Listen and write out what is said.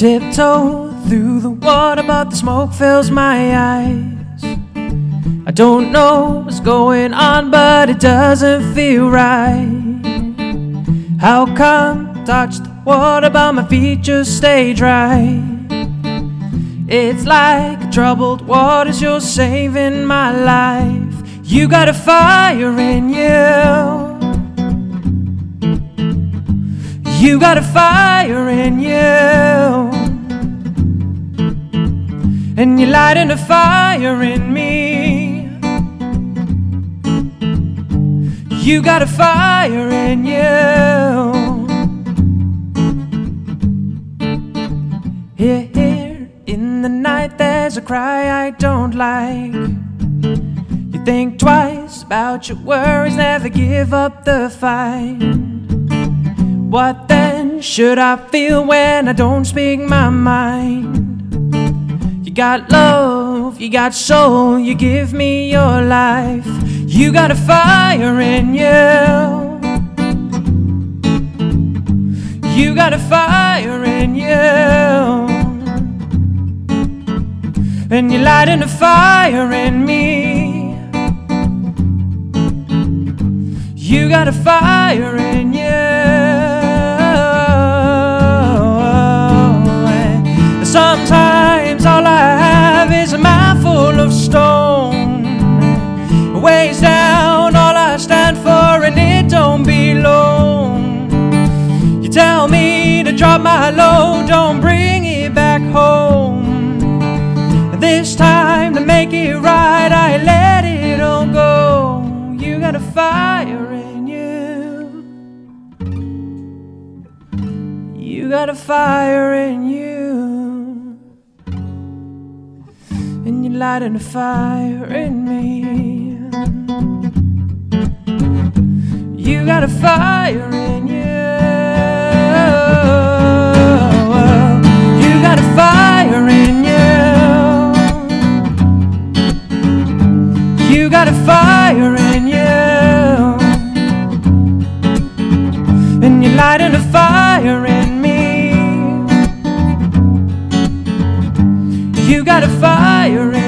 tiptoe through the water, but the smoke fills my eyes. I don't know what's going on, but it doesn't feel right. How come touch the water, but my feet just stay dry? It's like troubled waters, you're saving my life. You got a fire in you. You got a fire in you. And you're lighting a fire in me. You got a fire in you. Here, here, in the night, there's a cry I don't like. You think twice about your worries, never give up the fight. What then should I feel when I don't speak my mind? You got love, you got soul, you give me your life. You got a fire in you. You got a fire in you. And you're lighting a fire in me. You got a fire in you. Load, don't bring it back home. This time to make it right, I let it all go. You got a fire in you. You got a fire in you. And you're lighting a fire in me. You got a fire in fire